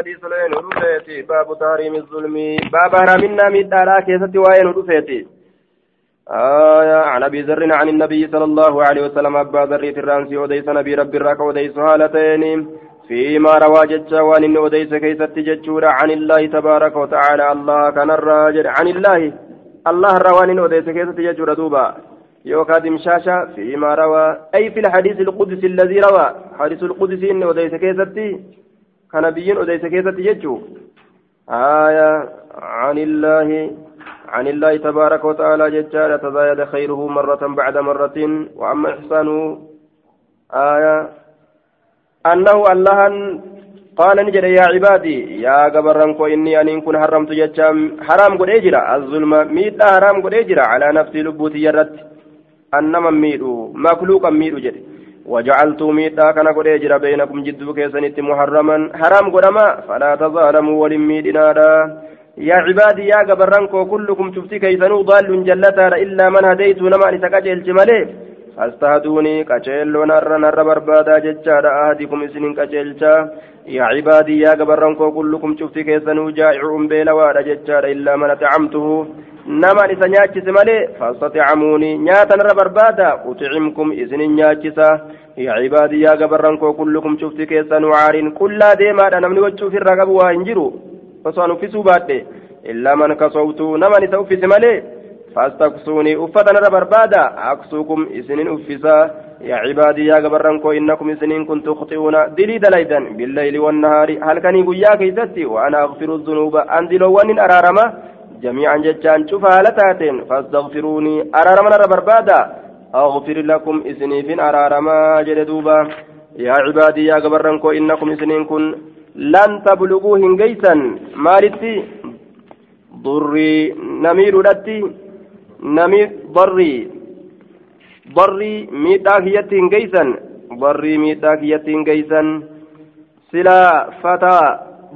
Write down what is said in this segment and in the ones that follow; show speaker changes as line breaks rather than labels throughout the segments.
حديث لين ودفيتي باب تحريم الظلم. باب حرامنا من دارا كيستي وين ودفيتي آية عن أبي ذر عن النبي صلى الله عليه وسلم أبا ذر ترانسي وديس نبي ربي الراك وديس هالتين فيما روى جتشا وان وديس كيست جتشورا عن الله تبارك وتعالى الله كان الراجل عن الله الله روان وديس كيست جتشورا دوبا. يوكا دمشاشا فيما روى. أي في الحديث القدسي الذي روى؟ حديث القدسي وديس كيستي كان بيين أديس كيسة يجو آية عن الله عن الله تبارك وتعالى ججال تزايد خيره مرة بعد مرة وأما إحسانه آية أنه الله قال نجد يا عبادي يا قبرنكو إني أن كن حرمت ججام حرام قد أجرى الظلم ميت حرام قد أجرى على نفسي لبوتي يرت أنما ميدو مخلوقا ميدو جدي وجعلت ميتا كان قد يجرى بينكم جدو كيسنت محرما حرام قدما فلا تظالموا ولميدنا يا عبادي يا قبرنكو كلكم شفتي كيسنو ضال جلتا إلا من هديت نما لتكاجل الجمالي فاستهدوني كاجيلو نر نر بربادا ججارا أهدكم إسنين كاجيلشا يا عبادي يا قبرنكو كلكم شفتي كيسنو جائع بيلوادا ججارا إلا من أطعمته nama isa nyaachise malee fastaxicamuuni nyaatan irra barbaada uticimkum isinin nyaachisa yaa cibaadii yaa gabarran koo kullukum cufti keessan waariin qullaa deemaadha namni wachuuf irraa qabu waa hin jiru osoo an uffisuu baadhe illaa man kasowtu naman isa uffise malee fastaksuuni uffatan irra cibaadii yaa gabarran koo innakum isiniin kun tukhxi'uuna dilii dalaydan billayli wannahaari halkanii guyyaa keeysatti wa ana agfiru dunuuba an diloowwanin araarama جميعا جتان شوف هالتاتين فاستغفروني أرارما بربادا أغفر لكم إسنيفين أرارما جلدوبا يا عبادي يا قبرنكو إنكم إسنين كن لن تبلغوا هنجيسا مالتي ضري نمير لتي نمير ضري ضري ميتاك يتين جيسا ضري ميتاك يتين جيسا سلا فتى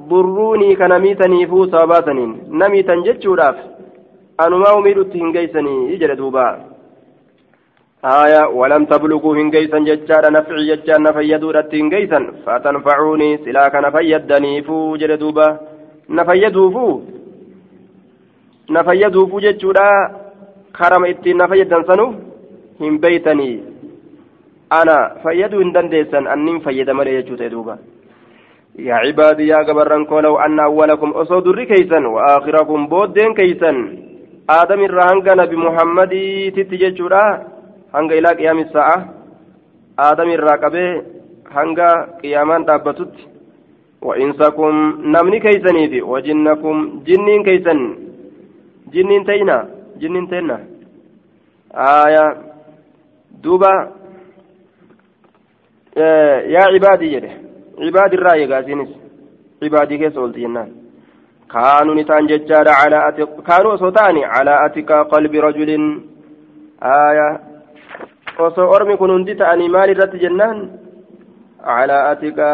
burruunii kana miitaniifuu sababaataniin na miitan jechuudhaaf anumaa umiidhutti hin geeysanii jedhe duuba. آية ولم تبلغوا هن جيسا ججارا نفعي ججان نفيدوا رتين جيسا فتنفعوني سلاك نفيدني فو جلدوبا نفيدوا فو نفيدوا فو ججورا كرم اتين نفيدن سنو هم بيتني أنا فيدوا إن دنديسا أنين فيد مري جوتي دوبا يا عبادي يا قبرنكو لو أن أولكم أصو دري كيسا وآخركم بودين كيسا آدم الرهنغ نبي محمد تتججورا هنغ إلى قيام الساعة آدم الراقبة هنغ قيامان دابتت وإنسكم نمني كيسني في وجنكم جنين كيسن جنين تينا جنين تينا آية دوبا يا عبادي يده عباد الرأي قاسينس عبادي كيس قلت جنان كانوا نتان ججار على أتق كانوا صوتاني على أتك قلب رجل آية osoo ormi kun hundi ta'anii maal irratti jennaan calaa atika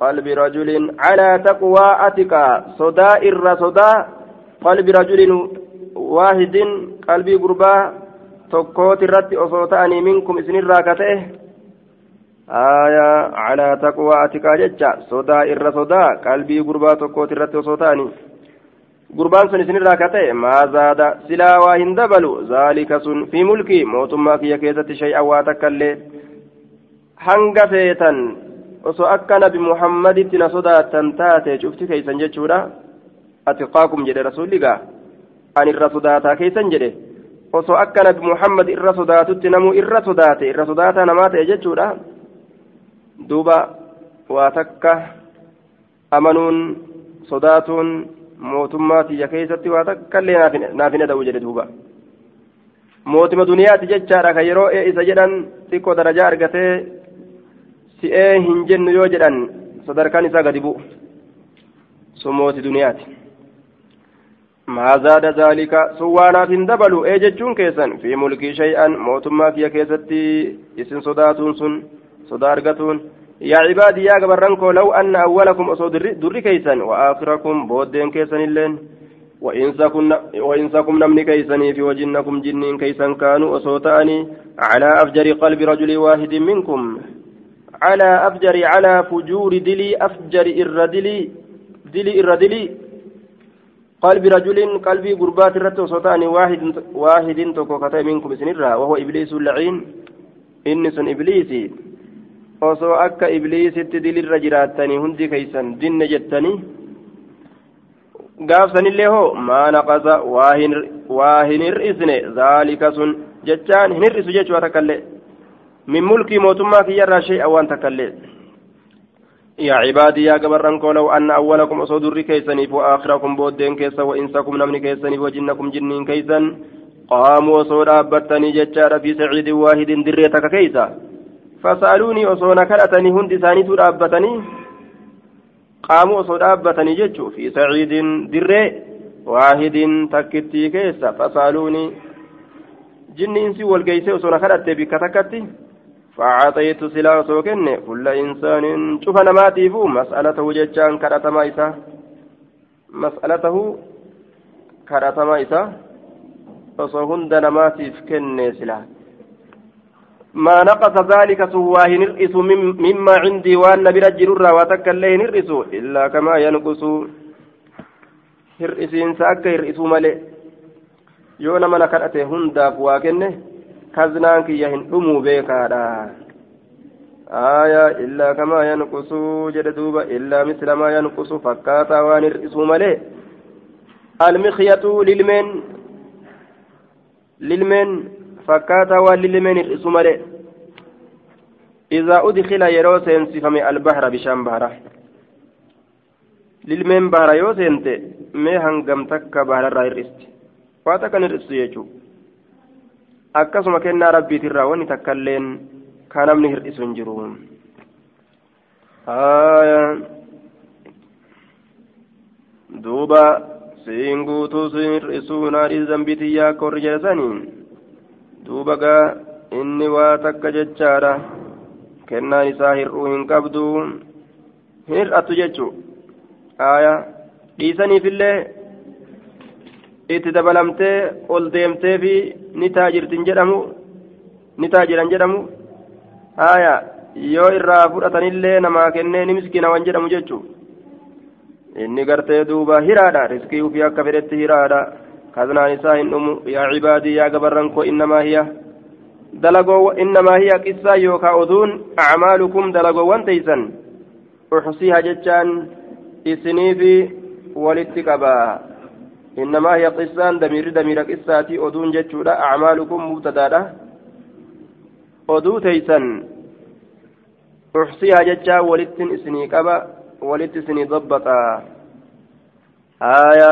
qalbi rajulin calaa taqwaa atika sodaa irra sodaa qalbi rajulin waahidin qalbii gurbaa tokkooti irratti osoo ta'anii minkum isinirraa ka ta'e آية على تقوى أتكاجتشا صدا إر صدا قلبي قربا تقوت الرت وصوتاني قربان سن سن راكته ما زاد سلا واهن دبلو ذلك سن في ملكي موتما في كيسة شيئا واتكالي hanga feetan osoo akka nabi muhammaditti na sodaattan taate cufti keeysan jechuudha atiqaakum jedhe rasulli gaa an irra sodaataa keeysan jedhe osoo akka nabi muhammad irra sodaatutti namuu irra sodaate irra sodaataa namaa ta'e jechuudha duuba waa takka amanuun sodaatuun mootummaa tiyya keessatti waa takka illee naaf hin ada'u jedhe duuba mootima duniyaati jechaadha ka yeroo isa jedhan xiqqoo darajaa argatee si'ee hin jennu yoo jedhan sadarkaan isaa gadi bu'u sun mooti duniyaati hin dabalu ee jechuun keessan fi mulkii shay'an mootummaa kiyya keessatti isin sodaatuun sun sodaa argatuun yaa cibaadii yaa gabarrankoo law anna awwalakum osoo durri keeysan wa aakhirakum booddeen keessan illeen وإنسكم نمني كيسني في وجنكم جنين كيسن كانوا أصوتاني على أفجر قلب رجل واحد منكم على أفجر على فجور دلي أفجر إر دلي دلي قلب رجل قلبي قربات الرت وصوتان واحد واحد تكو كتاب منكم سنرا وهو إبليس اللعين إنس إبليسي osoo akka ibliisitti dilirra jiraattanii hundi keeysan dinne jettanii gaafsanillee hoo maa naqasa waa hin hir'isne zaalika sun jechaan hin hir'isu jechuu takkallee min mulkii mootummaa kiyyarraa shay'a waan takkallee يا عبادي يا قبرن لو أن أولكم أصدر كيسني وآخركم بودين كيسا وإنسكم نمن كيسني وجنكم جنين كيسا قاموا صورا أبتني ججار في سعيد واحد دريتك كيسا. فسألوني أصونا كرتني هند ثاني أبتني. قاموا صورا أبتني ججو في سعيد دري واحد تكتي كيسا. فسألوني جنين سي والكيسي أصونا كرتي بك تكتي فأعطيت سلا سوكن كل إنسان شوف أنا ما تيفو مسألته جتان كرتما إسا. مسألته كرتما إسا. osoo hunda namaatiif kenne sila ما نقص ذلك سواه نرئس مما عندي وأن برجل واتك الله نرئس إلا كما ينقص. hir'isuu malee yoo nama na kadhate hundaaf waa kenne kaznaan kiyya hin dhumuu beekaadha aayaa illaa kamaa yanqusuu jedhe duuba illaa misla maa yanqusu fakkaataa waan hir'isuu malee almikyatu lilmeen lilmeen fakkaataa waan lilmeen hir'isu malee إذا أدخل يرو سينسفم البحر بشام بحرة للمين بحرة يو سينت مي هنغم تك بحرة رايرست فاتك نرست يجو akkasuma kennaa rabbiitirraa wanni takkailleen ka namni hir'isu hin jiru duuba siin guutuu siin hir'isuu naadhii zambitiyyaa akka warri jedhasanii duuba gaa inni waa takka jechaadha kennaan isaa hir'uu hin qabdu hir'attu jechuu dhiisaniifillee itti dabalamtee ol deemtee fi ni taajirtin jedhamu ni taajiran jedhamu. Haya yoo irraa fudhatanillee namaa kennee ni miskina wan jedhamu jechuu inni gartee duuba hiraadha riskii ufii akka fedhetti hiraadha. Kaznaan isaa hin dhumu yaa cibaadii yaa gabarran koo innamaa hiya. Dalagoo innamaa hiya qissaa yookaa oduun acmaalukum dalagoowwan teeysan. Uxsiiha jechaan isiniifi walitti qabaa إنما هي قصان دمير دمير قصاتي أدون جتشودا أعمالكم مبتدادا أدو تيسن أحصيها جتشا ولتن إسني كبا ولت إسني ضبطا آية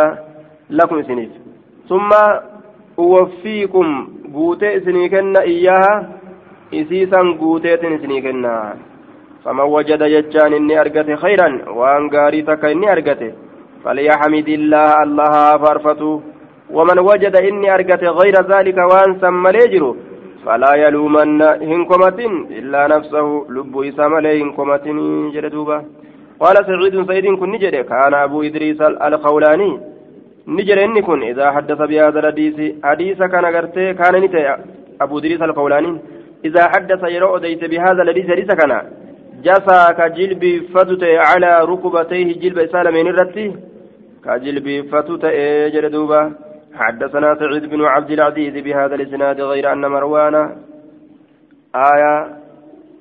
لكم إسنيف ثم أوفيكم قوتي إسني كنا إياها إسيسا قوتي إسني كنا فمن وجد جتشان إني أرقته خيرا وأن قاري تك إني أرقته فليحمد الله الله فارفته. ومن وجد إني أرقت غير ذلك وأن سمى ليجرو فلا يلومن هنكمة إلا نفسه. لب إسام هنكمة جردوبة قال سعيد سعيد كن نجد كان أبو إدريس الخولاني. نجد إني كن إذا حدث بهذا الحديث حديث كان قرتي كان نتي أبو إدريس الخولاني. إذا حدث يرى أديت بهذا الحديث حديث كان جسى كجلب فتت على ركبتيه جلب سالمين الرتي. كجلب فتت اجر دوبا. حدثنا سعيد بن عبد العزيز بهذا الإسناد غير أن مروان آية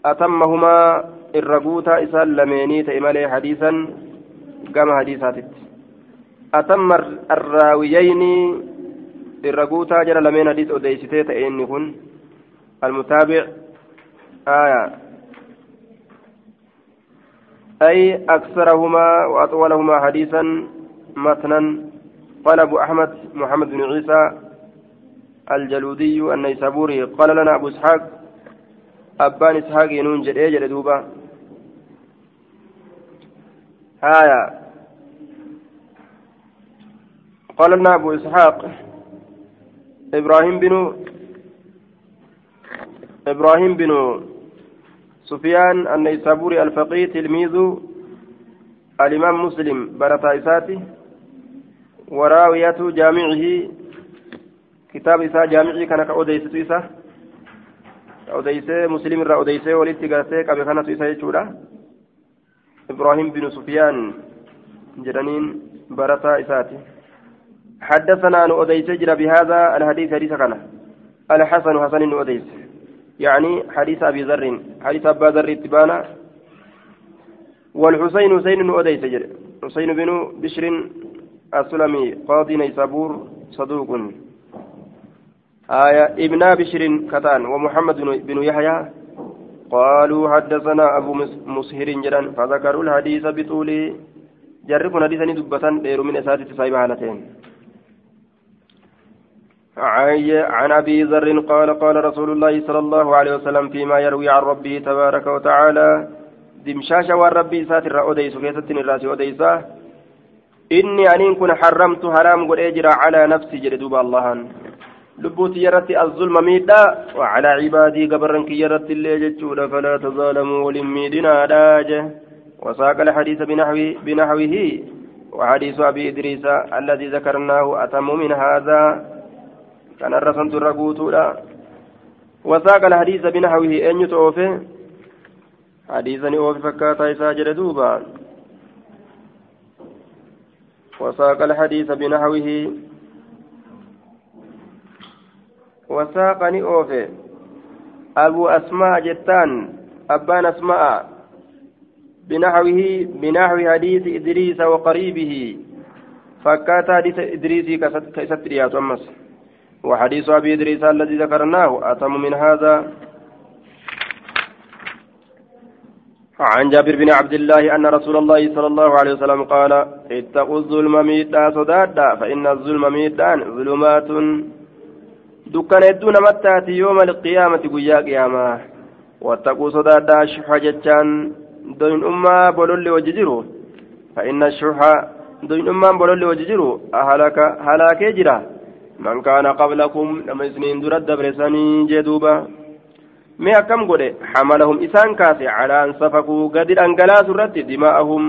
أتمهما الرقوتا إسال لميني تإمالي حديثا كما حديثات أتم الراويين الرقوتا جرى لمين حديث أديستي تأيني المتابع آية. أي أكثرهما وأطولهما حديثا متنا قال أبو أحمد محمد بن عيسى الجلودي النيسابوري قال لنا أبو إسحاق أبان إسحاق ينون جري جري دوبا. آية. قال لنا أبو إسحاق إبراهيم بن إبراهيم بن سفيان النيسابوري الفقيه تلميذ الإمام مسلم برتا وراوية جامعه كتاب إساء جامعه كان كأوديس إساء أوديس مسلم را أوديس ولدت قاسي كابي كانت إساء يجورا إبراهيم بن سفيان جرانين برتا إساتي حدثنا أن أديس جرى بهذا الحديث حديث كان. الحسن حسن أديس يعني حديث أبي ذر حديث أبا ذر اتبانا. والحسين حسين أديس جرى. حسين بن بشر السلمي قاضي نيسابور صدوق. آية ابن بشر كتان ومحمد بن يحيى قالوا حدثنا أبو مسهر جدا فذكروا الحديث بطول. جركنا حديثا دبة دير من أساتذة صاحب حالتين. عن أبي ذر قال قال رسول الله صلى الله عليه وسلم فيما يروي عن ربه تبارك وتعالى. دمشاش والربي ساتر أديس كيست الرأس أديسه إني أنين كن حرمت حرام قد أجرى على نفسي جلدوب الله لبوتي يرتي الظلم ميدا وعلى عبادي قبرن كي يرتي اللي فلا تظالموا ولميدنا داجه وساق الحديث بنحوه, بنحوه وحديث أبي إدريس الذي ذكرناه أتم من هذا. كان الرسول الرقوت وساق الحديث بنحوه أن يتوفي. حديثا أوفي فكاتا يساجر دوبا. وساق الحديث بنحوه. وساقني أوفي أبو أسماء جتان أبان أسماء. بنحوه بنحو حديث إدريس وقريبه. فكات حديث إدريس رياض أمس. وحديث أبي إدريس الذي ذكرناه أتم من هذا؟ عن جابر بن عبد الله أن رسول الله صلى الله عليه وسلم قال اتقوا الظلم ميتا صدادا فإن الظلم ميتان ظلمات. دكان هدو نمتاتي يوم القيامة قيا قيامة. واتقوا صدادا شح جتان دوين أمة بولول وججرو. فإن الشح دوين أمة بولول وججرو. أهلك هلاك جرا. من كان قبلكم لما سنين درد برساني جدوبا. كم قد حملهم إسان كاسي على أن سفكوا قدر أنقلاس الرد دماءهم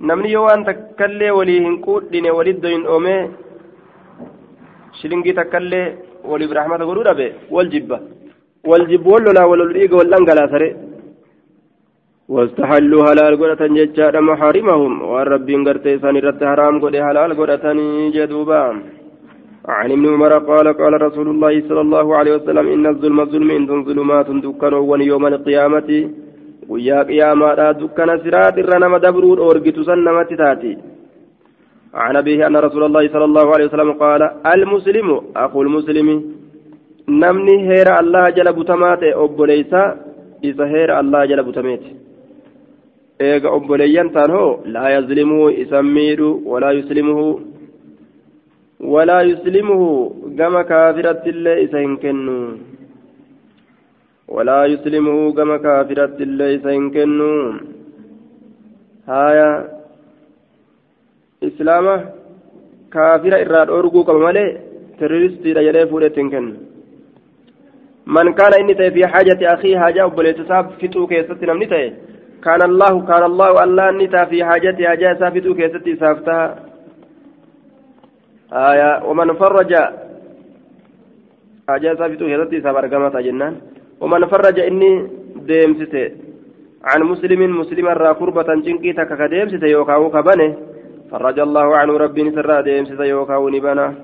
namni yoo waan takkallee walii hin quudhine walit doyin oome shilingii takkallee waliif rahmata godhuu dhabe wal jibba wal jibbu wal lolaa wal dhiiga wal dhangalaasare واستحلوا هلال قرة ججار محارمهم والربين قرتي سان رت حرام قد هلال قرة جدوبا عن ابن عمر قال قال رسول الله صلى الله عليه وسلم إن الظلم ظلم إن ظلمات دكان يوم القيامة. ويا قيامة دكان سرات الرنم دبرور أورجت سنمت تاتي عن أبيه أن رسول الله صلى الله عليه وسلم قال المسلم أخو المسلم نمني هير الله جل بتمات أبوليس إذا هير الله جل بتمات إيغا أبوليان تانهو لا يظلمه إسمير ولا يسلمه. ولا يسلمه كما كافرة الله إسهن كنو ولا يسلمه كما كافرة الله إسهن كنو هايا irraa dhoorguu qaba malee terroristiidha jedhee fuudhetti hin kennu man kaana inni ta'e fi haajati akii haajaa obboleessa isaa fixuu keessatti namni ta'e كان الله كان الله الله نتا في حاجته حاجة سافتو كيستي سافتها آية ومن فرج حاجة سافتو كيستي سافر كما جنان ومن فرج إني ديمسته. عن مسلم مسلم را قربة جنكي تكا ديمسته يوكاو كبنه. فرج الله عنه ربي سرى ديمسس يوكا ونبنا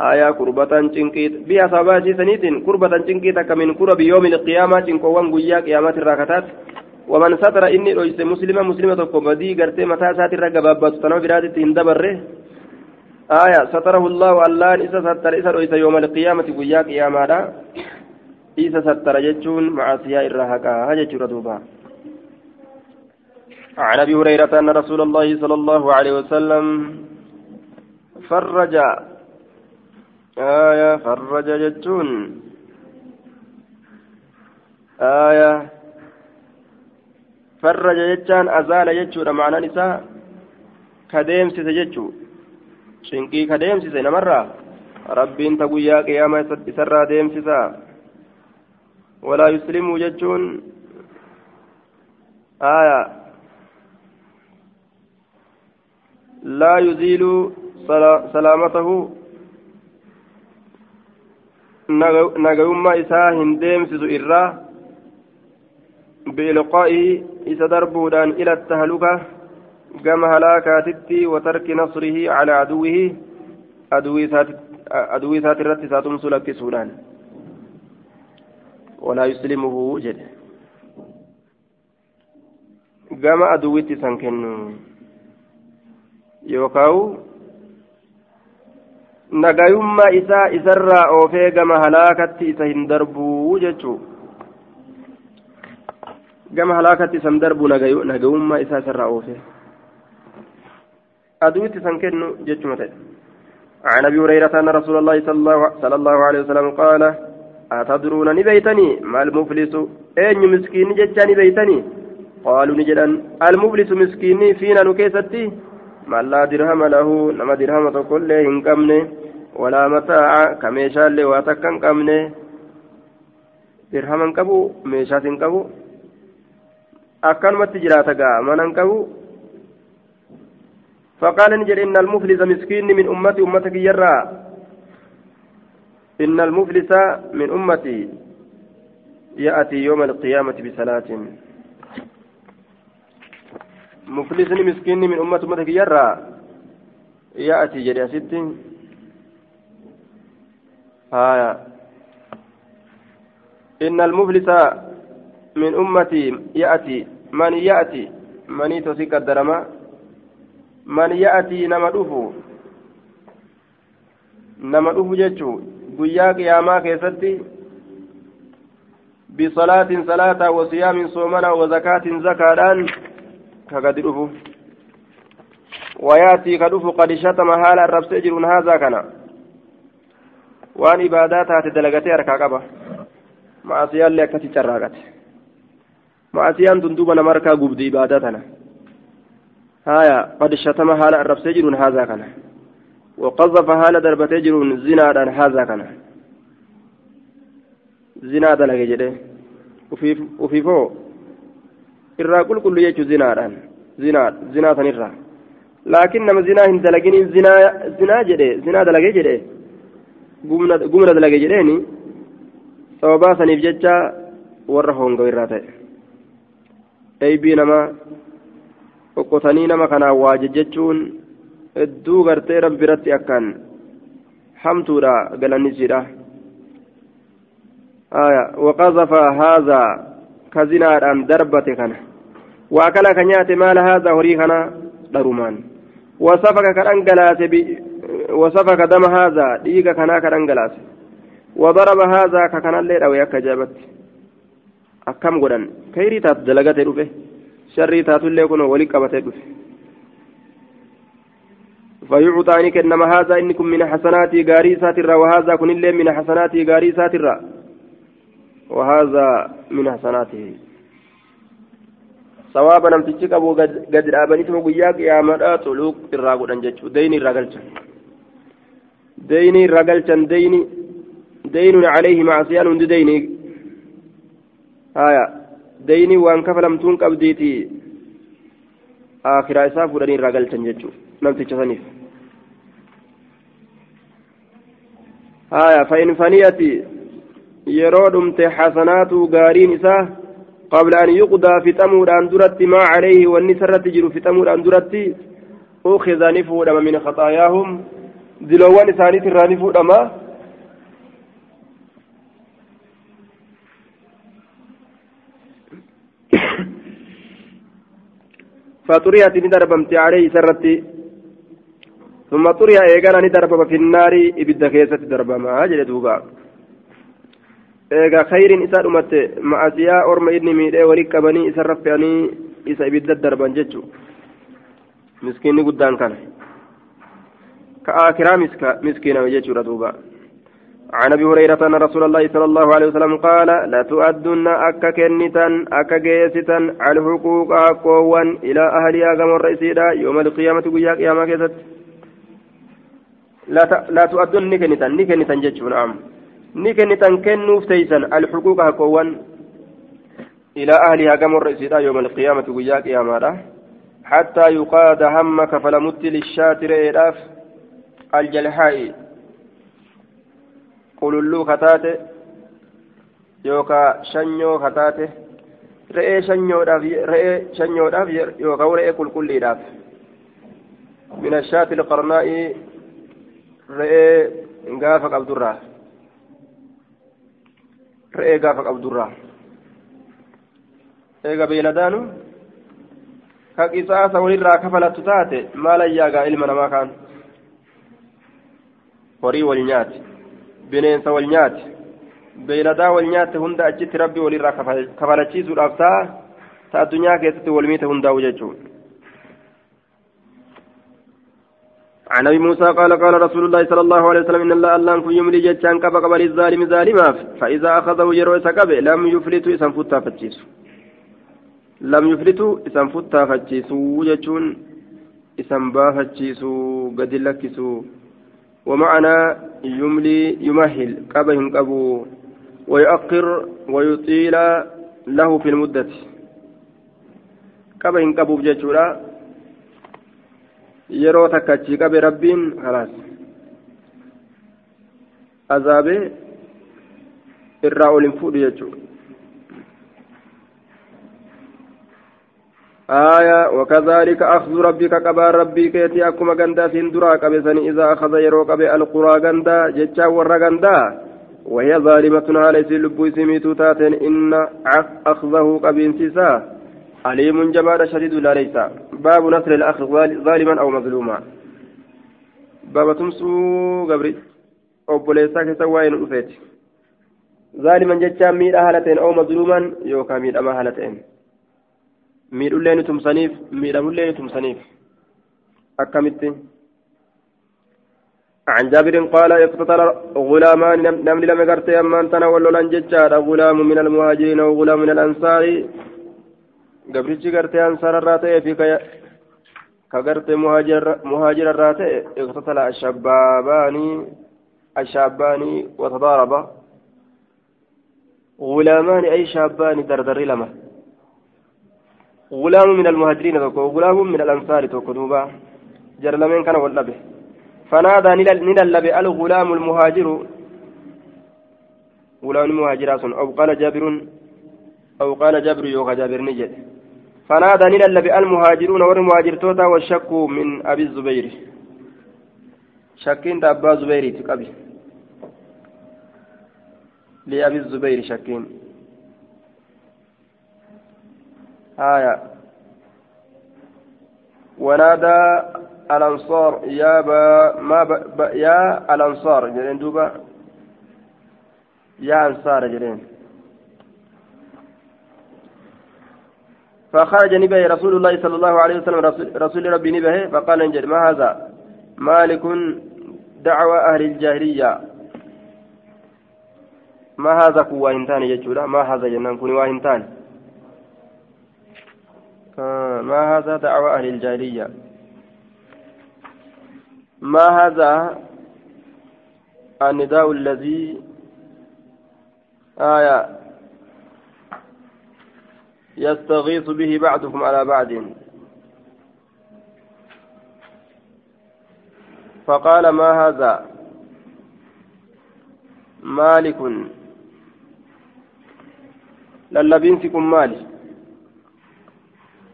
آية كربة تنكيت بها صباتي سنيتين. كربة تنكيت كمن كرب يوم القيامة تنكوان قيا قيامات الراكتات. ومن ستر إني رئيس مسلمة مسلمة كومدي قرتي متى ساتر رقبابات. تنو برادة هندبره. آية ستره الله الله إذا ستر إذا رئيس يوم القيامة قيا قيامة إذا ستر جتشون مع سياء الرهقة. هجتش ردوبا عن أبي هريرة أن رسول الله صلى الله عليه وسلم فرج. آية فرج جتون آية فرج جتان أزال جتشون معنى نساء. كديم سيسجتشو شنقي كديم سيسي مرة ربين تقويا قيامة سرى ديم سيسا ولا يسلم جتشون آية لا يزيل سلامته نغيوما إساء هنديم سيسو إرّا بإلقائه إسا دربودان إلى التهلكة قام هلاكاتتي وترك نصره على عدوه أدوي سات الرت ساتم سلك سودان ولا يسلمه جد قام أدويتي سنكن يوكاو isarraa oofee gama halaakatti isa hin darbuu jechuu gama halaakatti isan darbu nagayummaa isaa isarraa oofee kennu jechuma ta'e عن أبي هريرة أن رسول الله صلى الله, عليه وسلم قال أتدرون نبيتني؟ ما المفلس؟ أين مسكين جتاني بيتني؟ قالوا نجدا المفلس مسكين فينا نكيستي؟ ما لا درهم له نما درهم تقول قمني ولا متاع كميشا اللي واتكن قمني درهم قبو ميشا قبو أكنمت جراتا من قبو فقال نجد إن المفلس مسكين من أمتي أمتك يرى. إن المفلس من أمتي يأتي يوم القيامة بصلاة. مفلس مسكين من أمة أمتك يرى. يأتي جري ست. آية. إن المفلس من أمتي يأتي. من يأتي؟ من تسيك الدرما من يأتي نما دفو جتشو guyyaa qiyaamaa keessatti bisalaatin salaataa wasiyaamin soomana wazakaatin zakaadhaan كقد رفو وياتي كدفو قد شتم حال الرب سجر هذا كان وان عبادات هات دلغتي اركا قبا معصيان لك تتراغت معصيان تندوب نمركا قبد عباداتنا هايا قد شتم حال الرب سجر هذا كان وقذف حال دربتي جر زنا هذا كان زنا دلغ جده وفي وفي فوق irraa qulqullu jechuun zinaadhaan zinaa sanirraa laakiin nama zinaa hin dalaginiin zinaa jedhe zinaa dalagee jedhe gumna dalage jedheeni sababaa saniif jecha warra hongoo irraa ta'e eeybii nama qoqqotanii nama kanaan waa jechuun hedduu gartee rabbi biratti akkaan hamtuudha galannisiidha وقذف هذا كزنادان دربته كان واكل كنيات مال هذا هري كان درمان وسفك كرنجلاس وسفك دم هذا ديغا كان كرنجلاس وضرب هذا ككن الليل أو يكجبت akkam godhan kayrii taatu dalagate dhufe taatullee kun wali qabate dhufe فيعطاني كنما هذا إنكم من حسناتي غاري ساترا وهذا كن اللي من حسناتي غاري ساترا وهذا من حسناته namtichi qabu gad dhaabaniituma guyyaa qiyaamadhaa xuluuq irraa godhan jechuu deyni irraa galchan deyni irraa galchan deyni deynun calayhi macsiyaan hundi deyni haya deyni waan kafalamtuun qabdiiti akiraa isaa fuudhanii irraa galchan jechuu namticha saniif haya fa in faniyati yeroo dhumte xasanaatu gaariin isaa qabla an yuqdaa fixamuudhaan duratti maa calayhi wanni sarratti jiru fixamuudhaan duratti ukiza ni fuudhama min khaxaayaahum diloowwan isaaniit irraa ni fuudhama فطريت ندربمت عليه سرتي ثم طري ايغانا ندربم في النار ابد كيسة دربما جل دوبا eegaa khayriin isaa dhumatte ma'asiyaa orma inni miidhee walii qabanii isa raffe'anii isa ibidda darban jechuun miskiinni guddaan kana ka akiraa miskiiname jechuudha duuba عن أبي هريرة أن رسول الله صلى الله عليه وسلم قال لا تؤدن اكا كنتا اكا جيستا على حقوق اقوى إلى اهلها كما الرئيسيدا يوم القيامة ويا قيامة كيست. لا تؤدن نكنتا نكنتا جتشون نعم. kennitan kennuuf teeysan alxuquuqa haqoowwan ilaa ahlihaa gamorra isiidha yooma alqiyaamati guyyaa qiyaamaadha حتى يقاد هم كفلمت للشاتر إيراف الجلحاء. شنيو داف رئي شنيو داف يوكا ورئي كل كل داف من الشاة القرناء رئي غافق عبد الراه رئي غافق عبد الراه eega beeladaanu ka qisaasa walirraa kafalattu taate maala yaagaa ilma namaa kaan? Horii wal nyaati. Bineensa wal nyaati. Beeladaa wal nyaate hunda achitti rabbi walirraa kafalachiisuudhaaf ta'a ta addunyaa keessatti walmiite hundaa'u jechuudha. عن ابي موسى قال قال رسول الله صلى الله عليه وسلم ان الله الله كن يملي جتان كبا قبل الظالم ظالما فاذا اخذه يروي سكبه لم يفلت اسم فتا فتشيس لم يفلت اسم فتا فتشيس وجتون اسم با فتشيس قد لكسو ومعنى يملي يمهل كبه كبو ويؤخر ويطيل له في المدة yeroo takka achii qabe rabbiin halaas azaabee irraa ol hin fuudhu jechuudha آية وكذلك أخذ ربك قبا ربي كيتي أكما غندا سندرا قبسني إذا أخذ يرو قبي القرى غندا جتشا ور غندا. وهي ظالمة على سلب سميتو تاتن إن أخذه قبين سيسا عليم جبار شديد لا ليس. باب نصر الأخ ظالما أو مظلوما. باب تمسو قبري waa'ee nu dhufeeti zaaliman jechaan miidhaa haala ta'een oo mazluuman yookaan miidhamaa haala ta'een miidhullee ni tumsaniif miidhamullee ni tumsaniif akkamitti عن جابر قال اقتتل غلامان نمل لم يقرت أمان تناول لن ججار غلام من المهاجرين وغلام من الأنصار gabrichi gartee ansaararraa ta'ee fi ka gartee muhaajirarraa ta'e iqtatala ashabaabaanii ashaabbaanii watadaaraba غلامان أي شابان دردر لما غلام من المهاجرين توكو غلام من الأنصار توكو دوبا جرلمين كان واللبه فنادى نللب الغلام المهاجر. غلام المهاجر أو قال جابر أو قال جابر يوغا جابر نجد. فنادى نللب المهاجرون والمهاجر توتا والشك من أبي الزبير. شكين أبا زبير تقبي لأبي الزبير شكين. آية. ونادى الأنصار يا با ما با يا الأنصار جرين دوبا. يا أنصار جرين. فخرج نبه رسول الله صلى الله عليه وسلم رسول ربي نبه فقال إنجل ما هذا؟ مالك دعوة أهل الجاهلية. ما هذا كوا هنتان يجولا ما هذا جنان؟ كوني ما هذا دعوة أهل الجاهلية؟ ما هذا النداء الذي آية يستغيث به بعضكم على بعض؟ فقال ما هذا؟ مالك.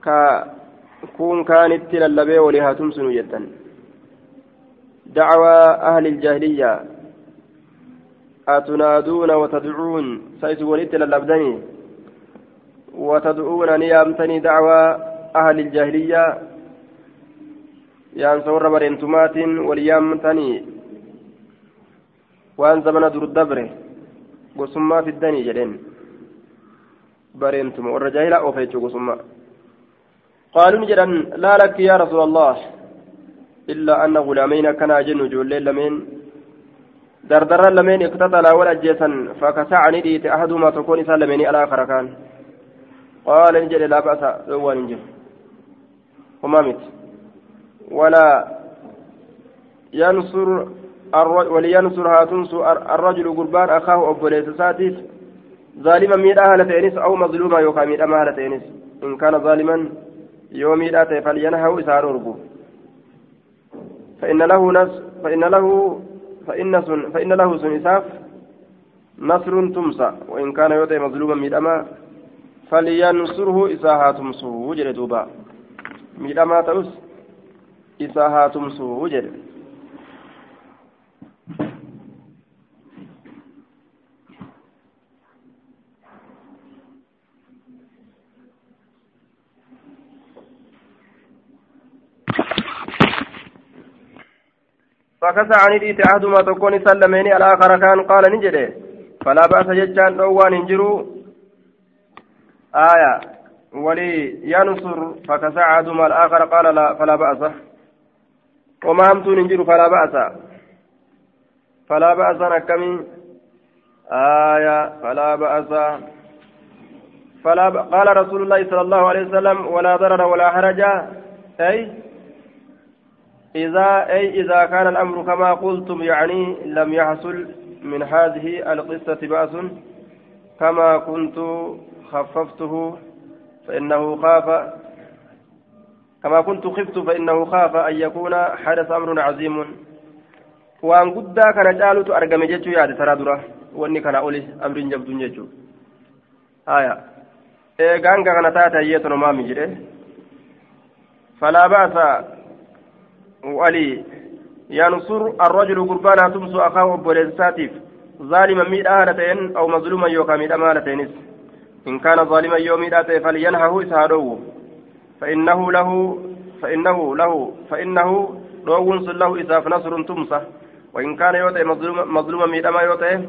للبينسكم مالي كا كون كانت للبي ولها تمسن جدا دعوى أهل الجاهلية أتنادون وتدعون سيس ولدت للبدني وتدعون نيامتني دعوى أهل الجاهلية يان سور برنتمات وليامتني وأن زمن در الدبر قسما في الدني جدين برنتم والرجاهلة أوفيتش قسما قالوا نجدا لا لك يا رسول الله. إلا أن غلامين كان جن جولين لمن. دردر لمن اقتتلا ولا جيسا فكسعني ديت أحدهما تكون سلمني الآخر كان قال نجد لا بأس هو نجد وما مت. ولا ينصر ولينصر هاتنصر الرجل قربان أخاه أبو ليس ساتيف ظالما ميدا هالتينس أو مظلوما يوكا ميدا ما هالتينس إن كان ظالما يوم ميدا فلينهو إسار ربو فإن له نص فإن له فإن سن فإن له سن نصر تمسى. وإن كان يوتي مظلوما ميدا فلينصره إساها تمسه جل دوبا. ميدما تأس isaa haa tumsuu jedhe فكسى عن إيدي أحدهما تكون سلمين الآخر كان قال نجده فلا بأس ججان دوان انجروا آية. ولي ينصر فكسى أحدهما الآخر قال لا فلا بأس. وما همتون انجروا فلا بأس. فلا بأس نكمي. آية. فلا بأس. فلا ب... قال رسول الله صلى الله عليه وسلم ولا ضرر ولا حرج. أي؟ إذا أي إذا كان الأمر كما قلتم يعني لم يحصل من هذه القصة بأس كما كنت خففته فإنه خاف كما كنت خفت فإنه خاف أن يكون حدث أمر عظيم. وأن قد كان جالت أرقم جيتشو يا ترى وأني كان أولي أمر جبد جيتشو. آية. إيه غانغا كان تاتا يتنو جري فلا بأس. ولي ينصر الرجل قربانا تمسو أخاه بوليساتيف ظالما ميد آلتين أو مظلوما يوكا ميد أمالتين إن كان ظالما يوم ميد فلينهه إسهاده فإنه له فإنه له فإنه روغنس له إساف نصر تمسه. وإن كان يوتي مظلوما ميد أما يوتي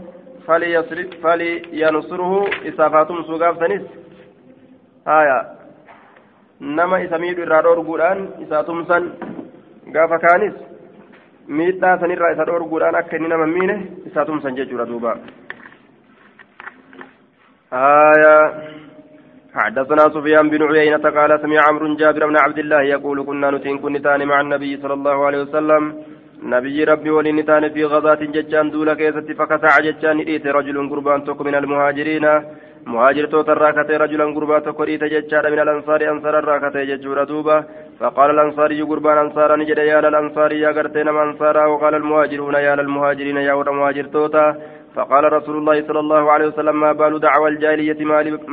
فلينصره إسافا تمسو غافتنس آية. نما إسا ميد إرادور قرآن إسا تمسن gaafa kaanis miidhaa sanirraa isa dhoorguudhaan akka inni nama miine isaa tumsan jechuudha duuba. آية حدثنا سفيان بن عيينة قال سمع عمرو جابر بن عبد الله يقول كنا نتين كنتان مع النبي صلى الله عليه وسلم نبي ربي ولنتان في غزاة ججان دولا كيست فكسع ججان إيت رجل قربان تك من المهاجرين مهاجر توتا راكتي رجلا قربا تكريت ججار من الأنصار أنصار الراكتي ججور دوبا فقال الأنصاري قربان أنصارا نجد يا للأنصار يا قرتين أنصارا. وقال المهاجرون يا للمهاجرين يا ور مهاجر توتا. فقال رسول الله صلى الله عليه وسلم ما بال دعوى الجاهلية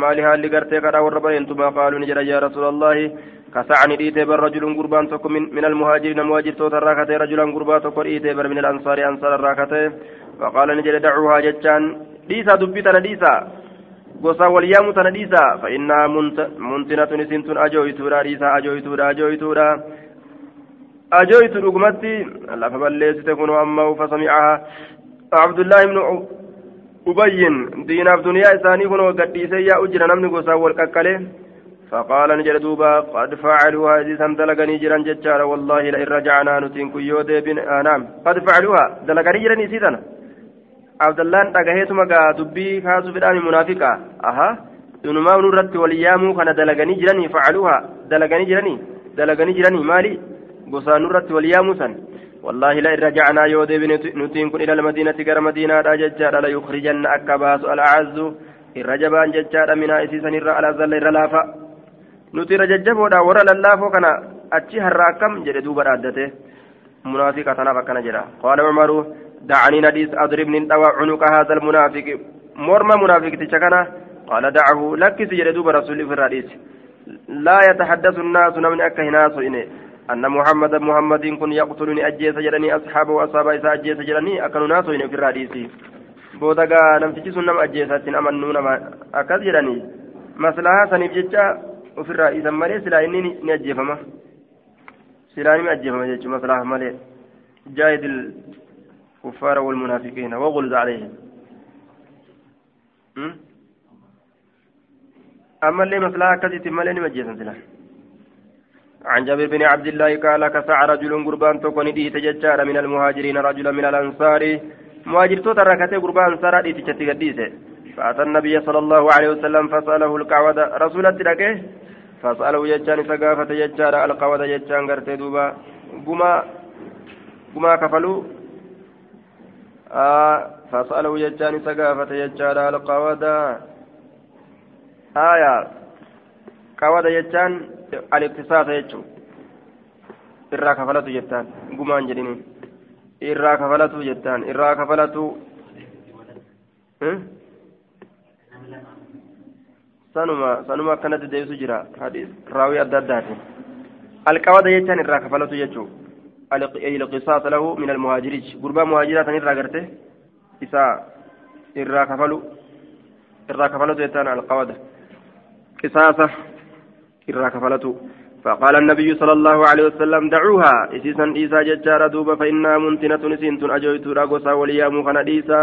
مالها اللي قرتي قد وربين ثم قالوا نجد يا رسول الله كسعني ديتي بر رجل قربان تكو من, من المهاجرين مهاجر توتا راكتي رجلا قربان تكو ديتي من الأنصار أنصار الراكتي. فقال نجد دعوها جتان. ديسا دبتنا ديسا. Gosa waliyaamu tana dhiisa fa'innaa muntinatun isin tun ajooytuudha dhiisa ajooytuudha ajooytuudha ajooytu dhugumatti lafa balleessite kun ammoo fasamicaha abdullaahi ibnu ubayyin diinaaf duniyaa isaanii kun gadhiisee yaa'u jira namni gosaan wal qaqqale فقال نجد دوبا قد فعلوها إذ دلقني جيران جتشارا والله لئن رجعنا نتين كيو ديبن آه نعم قد فعلوها دلقني جيران يسيدنا abdallaan dhagaheetuma gaa dubbii kaasuu fedhaami munaafiqa aha inumaa nurratti waliyyaamuu kana dalaganii jiranii facaluuha dalaganii jiranii dalaganii jiranii maali gosaan nurratti waliyyaamuu san wallaahi la irra jacnaa yoo deebine nutiin kun ila almadiinati gara madiinaadha jechaadha la yukrijanna akka baasu alacazzu irra jabaan jechaadha minaa isiisan irra alazalla irra laafa nuti irra jajjaboodha warra lallaafoo kana achi harra akkam jedhe duuba dhaaddate munaafiqa tanaaf akkana jedha qaala cumaru دعني نديس أضرب ننتوى عنق هذا المنافق. مرمى منافق تشكنا. قال دعه. لك سجد دوب رسول في الرئيس. لا يتحدث الناس من أكه ناس إني أن محمد محمد كن يقتلني أجيس جرني أصحابه وأصحاب إسا أجيس جرني أكن ناس إني الرئيس. بودغا نمتجي سنم أجيسات أمنون أكد جرني maslahaa saniif jecha ofirraa isan malee silaa inni ni ajjeefama silaa ni ajjeefama jechuun maslahaa malee jaahidil الكفار والمنافقين وغلظ عليهم. أما اللي مثلا كذي تمالي نمجيسا عن جابر بن عبد الله قال كسع رجل قربان تكون دي تججار من المهاجرين رجلا من الأنصار. مهاجر توتا ركته قربان سارا دي تجتي فأتى النبي صلى الله عليه وسلم فسأله القعودة رسول الدركه فسأله يجان سقافة يجار القعودة يجان قرتي دوبا. قما قما كفلوا. فسأله يجان سقافة يجان القوادة آية قوادة يجان الاقتصاد يجو irraa kafalatu jettaan gumaan jedhini irraa kafalatu jettaan irraa kafalatu sanuma sanuma akkanatti deebisu jira raawii adda addaati alqawada jechaan irraa kafalatu jechuu القصاص له من المهاجرين قربا مهاجرات إرى قرته. إساء إرى كفلوا إرى كفلوا زيتان القوادة. قصاصة إرى كفلته فقال النبي صلى الله عليه وسلم دعوها. إسيسا إيسا ججار دوبا فإنها منتنة نسنت أجويت راغوسا وليامو خنا إيسا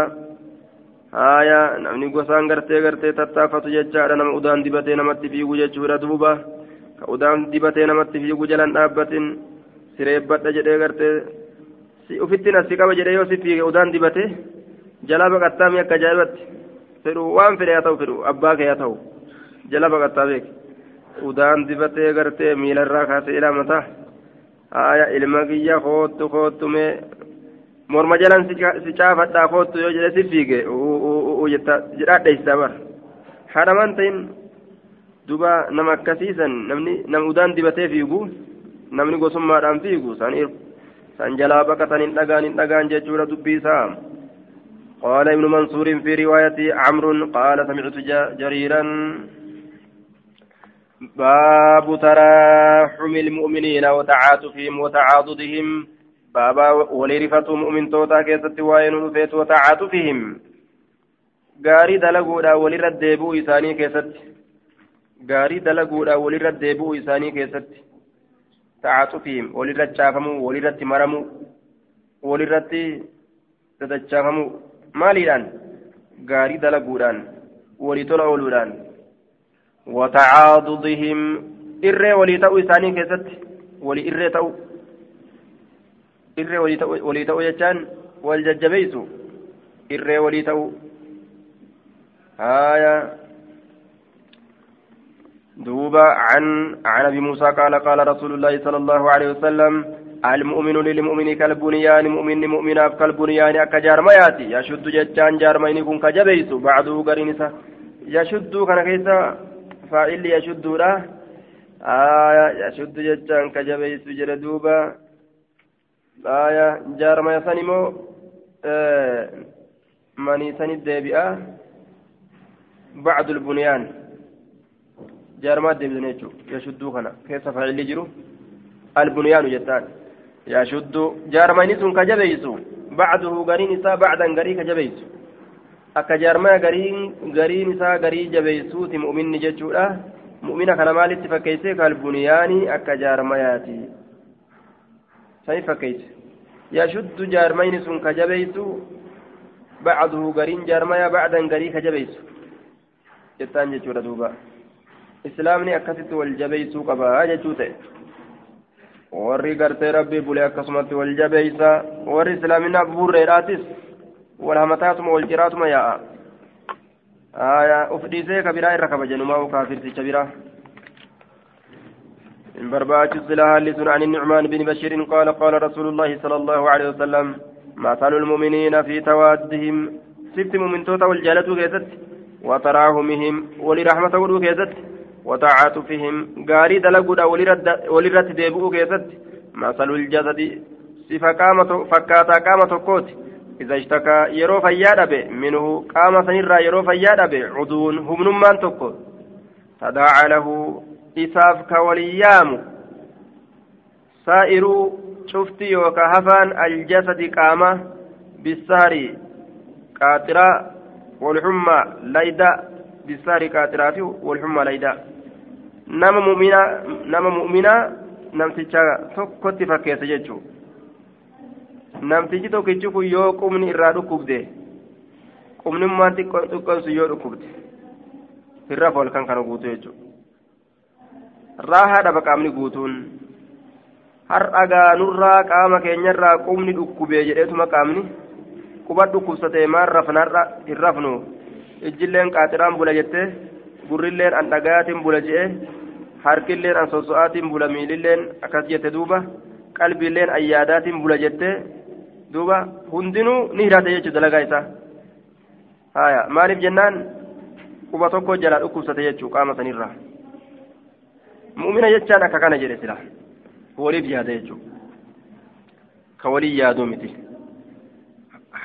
آية نمني غوسان غرتي غرتي تتافت ججار نم أدان دبتي نمت فيغو ججورا دوبا. كأدان دبتي نمت فيغو جلان آبت سريبت جدي غرتي ufitti nasi qaba jedhe yoo si fiige udaan dibate jala baqattaami akka ajaa'ibatti fedhu waan fedhe haa ta'u fedhu abbaa kee haa ta'u jala baqattaa beeke udaan dibatee gartee miilarraa kaasee ilaa mataa haaya ilma kiyya koottu koottumee morma jalan si caafadhaa koottu yoo jedhe si fiige jedhaadheeysisaa bara haadhamaan ta'in duba nama akkasiisan namni nama udaan dibatee fiigu namni gosummaadhaan fiigu san jalaa baqatan hin dhagaan hin dhagaan jechuudha dubbii isaa قال ابن منصور في رواية عمرو قال سمعت جريرا باب تراحم المؤمنين وتعاطفهم وتعاضدهم بابا ولرفة مؤمن توتا كيست وين رفيت وتعاطفهم gaarii dalaguudha walirra deebi'uu isaanii keessatti gaarii dalaguudha walirra deebi'uu isaanii keessatti tacaatufiihim walirra caafamuu walirratti maramuu walirratti dadachaafamuu maaliidhaan? Gaarii dalaguudhaan walii tola ooluudhaan. Watacaadudihim irree walii ta'uu isaanii keessatti walii irree ta'u. Irree walii ta'u jechaan wal jajjabeeysu. Irree walii ta'u. Haaya. دوبا عن عن أبي موسى قال قال رسول الله صلى الله عليه وسلم المؤمن للمؤمن كالبنيان مؤمن مؤمنا كالبنيان أكا جارمياتي يشد ججان جارمين كن كجبيس بعده قرينسا يشد كان كيسا faa'illi yashudduudha aya yashuddu jechaan ka jabeeysu jedhe duuba aya jaarmaya san immoo maniisanit deebi'a bacdu lbunyaan jaarmaat deebisan jechuu yashudduu kana keessa faa'illi jiru albunyaanu jettaan yashuddu jaarmayni sun ka jabeeysu bacduhu gariin isaa bacdan garii ka jabeeysu akka jaarmaya gariin isaa garii jabeeysuuti mu'minni jechuudha mu'mina kana maalitti fakkeeyse kalbuniyaanii akka jaarmayaati sani fakkeeyse yashuddu jaarmayni sun ka jabeeysu bacduhu gariin jaarmaya bacdan garii ka jabeeysu jettaan jechuudha duuba islaamni akkasitti wal jabeeysuu qabaa jechuu ta'e. Warri gartee rabbii bule akkasumatti wal jabeeysa warri islaaminaaf burreedhaatis والهمتاتما والجراتما يا آية أفديسي كبيرا إرى كبجنما وكافر تشبيرا من برباج الصلاة لسن عن النعمان بن بشير قال قال رسول الله صلى الله عليه وسلم مثل المؤمنين في توادهم سبت من توتا والجالة كيست وتراهمهم ولرحمة ولو وتعاطفهم غاري دلقودا ولرد ديبؤ كيست مثل الجسد. صفة قامة فكاتا قامة كوت. إذا اشتكى يرو فياد به. منه قام سنرى يرو فياد به. عدون هم نمان تكو تداعى له إساف كوليام سائر شفتي وكهفان الجسد قام بالسهر قاترة والحمى ليدا. بالسهر قاترات والحمى ليدا. نما مؤمنا نما مؤمنا نمتشا tokkotti fakkeessa jechuudha namtichi tokkichi kun yoo qubni irraa dhukkubde qubnummaan xiqqoonsu yoo dhukkubde irra folkan kana guutuu jechuudha raahaadha baqaamni guutuun har'a gaanurraa qaama keenyarraa qubni dhukkubee jedheetuma qaamni quba dhukkubsatee maan rafnarra hin rafnu ijjilleen qaaxiraan bula jettee gurrilleen an dhagayaatiin bula je'e harkilleen an soso'aatiin bula miililleen akkas jette duuba qalbiilleen ayyaadaatiin bula jettee duuba hundinuu ni hidhate jechuudha dalagaa isaa haya maaliif jennaan quba tokko jalaa dhukkubsate jechuu qaama sanirraa mu'mina jechaan akka kana jedhe sila waliif yaada jechuu ka walii yaaduu miti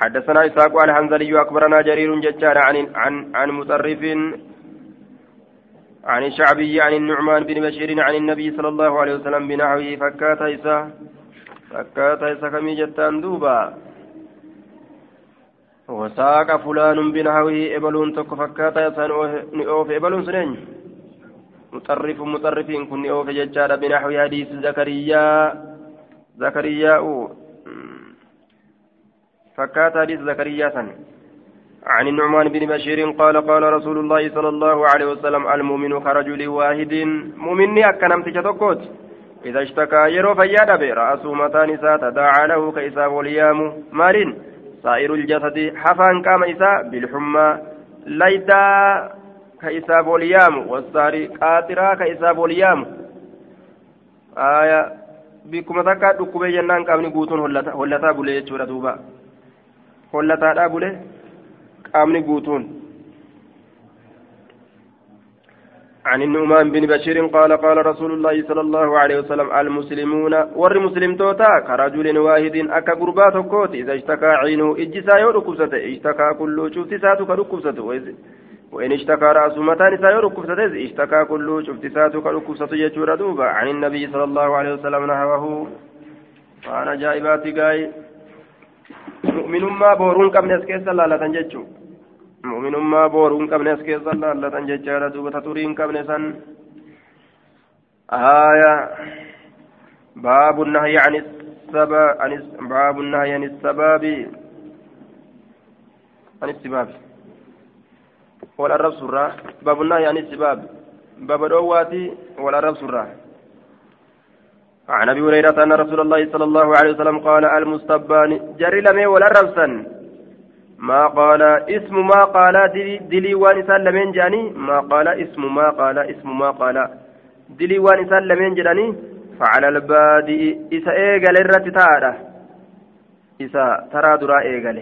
حدثنا إسحاق عن حنزلي جرير ججار عن عن عن مطرف عن الشعبي عن النعمان بن بشير عن النبي صلى الله عليه وسلم بنحوه فكات إسحاق فكاتا سكمي جتان دوبا وساق فلان بنحوه إبلون تك فكاتا يسان أوف إبلون سنين. مطرف مطرف كن أوف ججال بنحو حديث زكريا زكريا فكات حديث زكريا سن عن النعمان بن بشير قال قال رسول الله صلى الله عليه وسلم المؤمن كرجل واحد. مؤمني أكنمت تكوت إذا اشتكى يرو فيادا برأسه متان تداعى له كإساب واليام مالين سائر الجسد حفان قام إساء بالحمى. ليدا كإساب واليام والساري قاترا كإساب واليام. آية بكم تكاد دكوبي جنان قامني قوتون هلتا بولي يجورا دوبا. hollataadhaa bule qaamni guutuun. عن النعمان بن بشير قال قال رسول الله صلى الله عليه وسلم المسلمون ور مسلم توتا كرجل واحد أكا قربات كوت إذا اشتكى عينه إجسا يركبسته اشتكى كل شفت ساتو كركبسته وإن اشتكى رأس متان سا يركبسته اشتكى كل شفت ساتو كركبسته يجور دوبا. عن النبي صلى الله عليه وسلم نحوه فأنا جائباتي قاي mu'minummaa booruun qabne as keessa laalatan jechuun mu'minummaa booruun qabne as keessa laalatan jechaadha duuba taturii qabne san. آية باب النهي عن السباب باب النهي عن السباب عن السباب والأرب سرة باب النهي عن السباب باب الأواتي والأرب سرة عن ابي هريره ان رسول الله صلى الله عليه وسلم قال المستبان جري لمي ولا ربسا ما قال اسم ما قال دلي وان سلمين جاني. ما قال اسم ما قال اسم ما قال دلي وان سلمين جاني. فعلى البادئ إسا إيغل الرتتارة إسا ترى درا إيغل.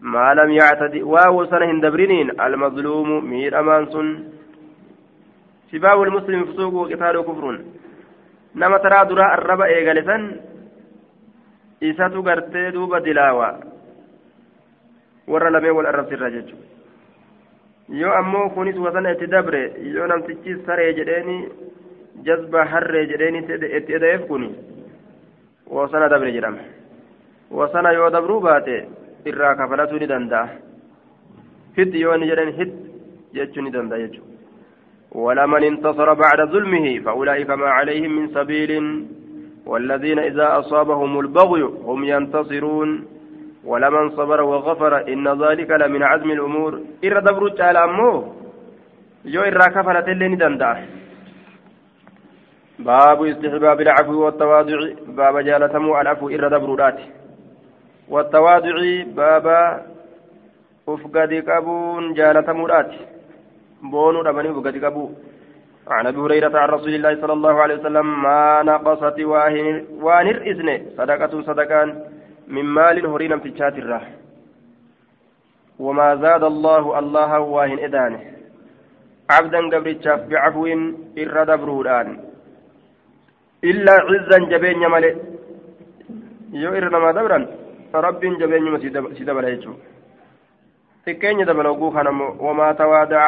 ما لم يعتدي واو سنة دبرنين المظلوم مير أمان سن سباب المسلم فسوق وقتال كفر taraa duraa arraba eegale san isatu gartee duuba dilaawa warra lamee wal arrabsirra jechuudha yoo ammoo kunis wasana itti dabre yoo namtichi saree jedheeni jazba harree jedheeni itti edayeef kuni wasana dabre jedhama wasana yoo dabruu baate irraa kafalatuu ni danda'a hid yoo inni jedhan hid jechuu ni danda'a jechuudha ولمن انتصر بعد ظلمه فأولئك ما عليهم من سبيل والذين إذا أصابهم البغي هم ينتصرون ولمن صبر وغفر إن ذلك لمن عزم الأمور. إر دبرت على أمه يو إر كفلت اللي باب استحباب العفو والتواضع. باب جالتمو العفو إر دبرات والتواضع باب أفقد كابون جالتمو راتي بونو ربني بقد قبو عن أبي هريرة عن رسول الله صلى الله عليه وسلم ما نقصت وانر اذن صدقة صدقان. من مال هرينا في الشاتره وما زاد الله الله واهن إدانه. عبدا قبرتشاف بعفو إر دبرودان. إلا عزا جبين مالي يو إر نما دبرا رب جبين سيدبر يجو. تكين دبر وقوخا وما توادع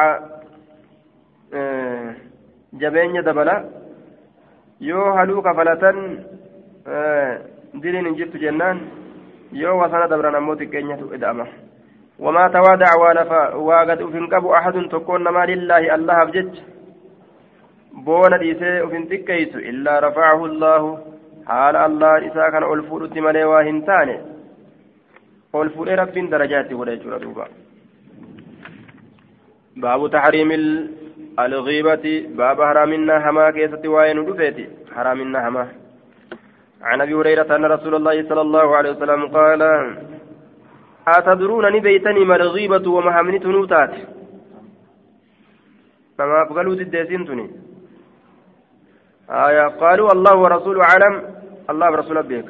jabeenya dabala yoo haluu kafalatan jirtu jennaan wamaa tawaadaca waa lafa waa gad uf hin qabu ahadun tokkoon namaa lillaahi allahaaf jecha boona dhiisee uf hin xiqqeeysu illaa rafacahu allaahu haala allahan isaa kana ol fuudhutti malee waa hin taane ol fuudhee rabbiin darajaa itti godha jechuudha duuba baabu taxriimi الغيبة باب حرامنا هما كيست وين دفيتي حرامنا هما عن أبي هريرة أن رسول الله صلى الله عليه وسلم قال أتدرون نبيتني ما الغيبة ومهمني تنوتات فما أبقلوا تدسين تني آية قالوا الله ورسوله أعلم. الله ورسوله بك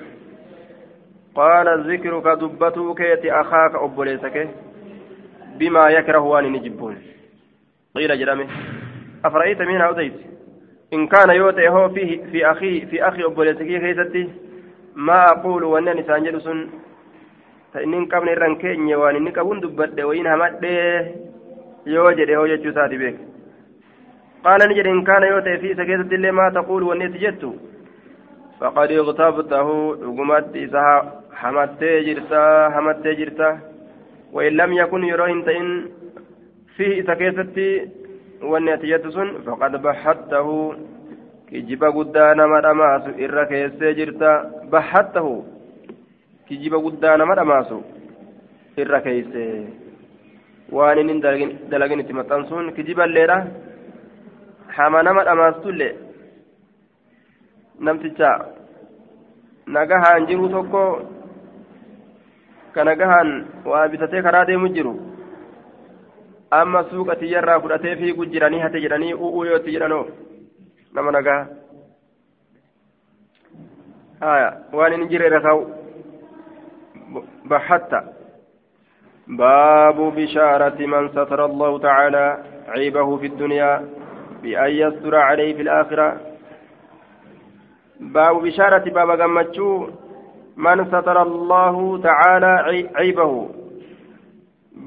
قال ذكرك دبتك يتي أخاك أبوليسك بما يكره وان نجبون. قيل جرمه أفرأيت من أوديت إن كان يوتي هو فيه في أخي في أخي أبوليتكي كيستي ما أقول وأنني سانجل سن فإن قبل الرنكين وأن إني كبون دبت وإن همت يوجد هو يجو ساتي بك قال نجد إن كان يوتي في سكيتة اللي ما تقول وأني سجدت فقد اغتبته رقمت إسها حمتي جرتا حمتي جرتا. وإن لم يكن يروين تئن فيه والنتيجة سن فقد بحته keessee jirta bahattahu kijiba guddaa nama dhamaasu irra keeysee waan inni dalagin itti maxxansuun kijiballeedha hama nama dhamaastullee namticha nagahaan jiru tokko ka nagahaan waa bitatee karaa deemu jiru amma suuqa tiyyarraa fudhatee fiigu jiranii hate jedhanii u'uu yootti jedhanoo nama nagaa haya waan inni jireera kaa'u bahatta باب بشارة من ستر الله تعالى عيبه في الدنيا بأن يستر عليه في الآخرة باب بشارة باب قمتشو من ستر الله تعالى عيبه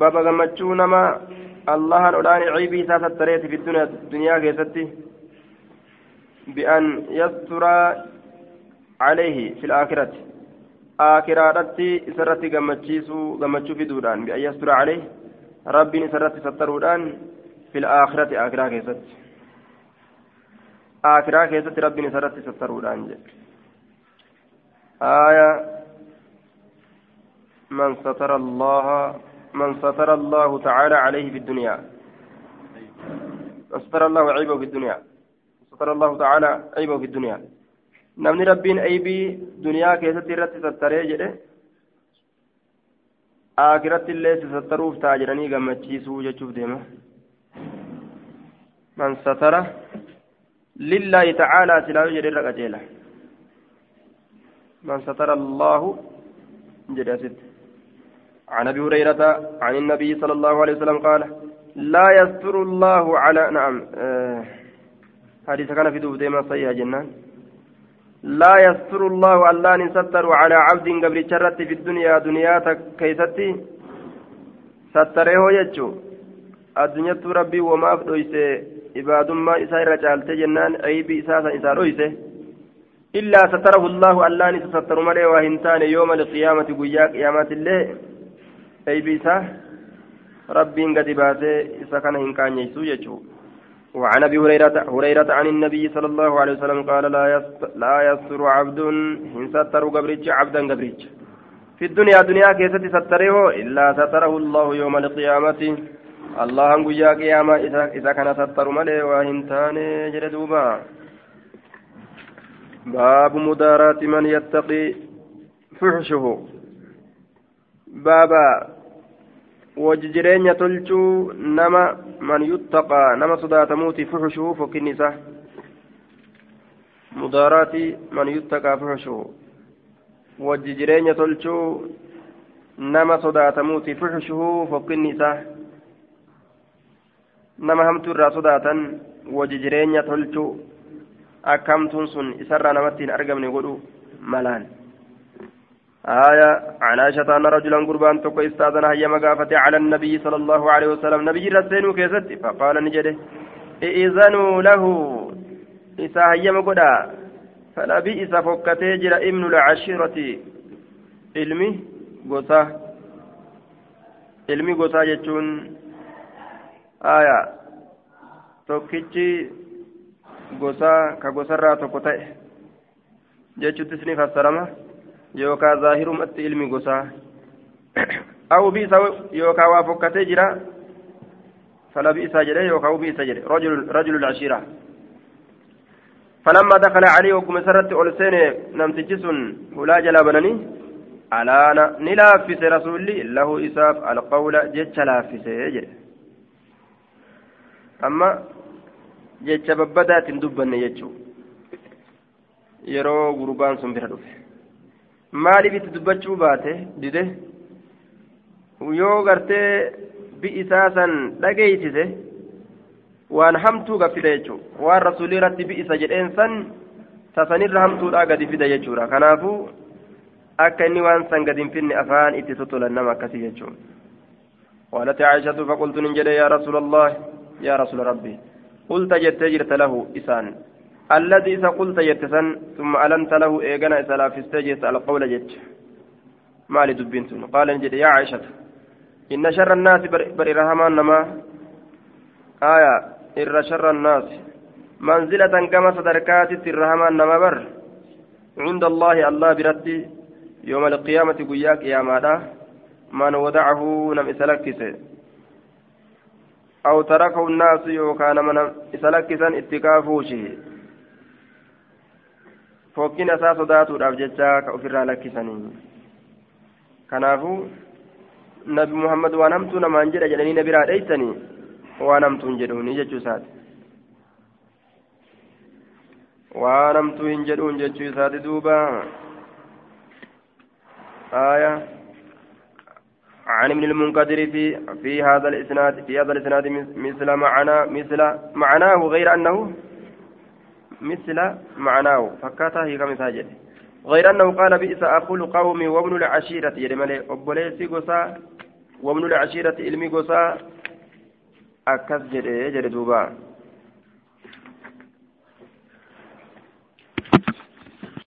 باب قمتشو نما الله الأولاني عيبي ستريت في الدنيا الدنيا كيستي بأن يستر عليه في الآخرة akiraadhatti isarratti gammachiisuu gammachuu fiduudhaan bi'an yastura calee rabbiin isarratti sattaruudhaan fil aakirati akiraa keessatti akiraa keessatti rabbiin isarratti sattaruudhaan jedhe آية من ستر الله من ستر الله تعالى عليه في الدنيا ستر الله عيبه في الدنيا ستر الله تعالى عيبه في الدنيا irratti sattaree jedhe aakiratti illee si sattaruuf ta'a jedhanii gammachiisuu jechuuf deema man satara lillaahi tacaalaa silaayu jedhe irra qaceela man satara allaahu jedhe asitti عن أبي هريرة عن النبي صلى الله عليه وسلم قال لا يستر الله على نعم آه حديث كان في دوب ديما صحيح جنان. لا يستر الله الله ستر على عبد قبل شرت في الدنيا دنيا كيستي ستره يجو. الدنيا ربي وما أفدويس عباد ما إسا رجالت جنان عيب إساسا إسا رويس إلا ستره الله الله ستر ملي وهنتان يوم القيامة قيا قيامة الله عيب إسا ربي قد باسي إسا كان هنكان يسو يجو وعن أبي هريره عن النبي صلى الله عليه وسلم قال لا لا يستر عبد إن ستر قبرج عبدا قبرج في الدنيا دنيا كيست ستره إلا ستره الله يوم القيامة. الله ان يا قيامة اذا كان ستر ملي وهنتان جلدوبا باب مداراة من يتقي فحشه. بابا wajjireenya tolchuu nama man yuttaqaa nama sodaatamuuti fuxushuu fokkinni isaa mudaaraati man yuttaqaa fuxushuu wajji jireenya tolchuu nama sodaatamuuti fuxushuu fokkinni isaa nama hamtuu irraa sodaatan wajji jireenya tolchuu akka hamtuun sun isarraa namatti hin argamne godhu malaan آية عن عائشة أن رجلا قربان تقو استاذن هيا مقافة على النبي صلى الله عليه وسلم. نبي رسين كيست فقال نجده إذنوا له. إسا هيا مقدا فلا بئس فكتي جرى ابن العشيرة. علمي قصة علمي قصة جتون آية. tokkichi gosa ka gosarraa tokko ta'e jechuuttis ni fassarama yookaan zaahirumatti ilmi gosaa awu biisa yookaan waa fokkatee jira. Fala biisa jedhe yookaan biisa jedhe. Rajulu lashira فلما دخل عليه وقم سرت أولسين نمتجسون ولا جلا بنني ألانا نلافس رسولي له إساف القول جتش لافس أما جتش ببدات دبن يجو يرو غربان سنبرا maaliif itti dubbachuu baate dide yoo gartee bi'isaa san dhageeysise waan hamtuu gaffida jechuudha waan rasuulii irratti bi'isa jedheen san tasanirra hamtuudhaa gadi fida jechuudha kanaafuu akka inni waan san gadi hin finne afaan itti totolan nama akkasii jechuudha قالت عائشة فقلت نجد يا رسول الله يا رسول ربي قلت جت جرت له إسان الذي سقلت يتسن ثم ألنت له إيغانا إسلا في استجيس القول جت مالي دبنتون قال نجد يا عائشة إن شر الناس بر رحمان نما. آية إر شر الناس منزلة كما صدركات الرحمان نما بر. عند الله الله برتي يوم القيامة قياك يا مادا من ودعه نم إسلكسه أو تركه الناس يوكان من إسلكسا اتكافوشه fokkina isaa sodaatuudhaaf jecha ka ofirraa lakkisanii kanaafuu nabi muhammad waan hamtuu namaan jedha jedhanii na biraa dheeysanii waan hamtuun jedhuuni jechuu isaati waan hamtuu hin jedhuun jechuu isaati duuba آية عن ابن المنكدر في في هذا الإسناد في هذا الإسناد مثل معنى مثل معناه غير أنه مثل معناه. فكاتا هي كم ساجد. غير أنه قال بئس أقول قومي وابن العشيرة. يرمالي أبوليسي قصا وابن العشيرة إلمي قصا أكس جري جري دوبا.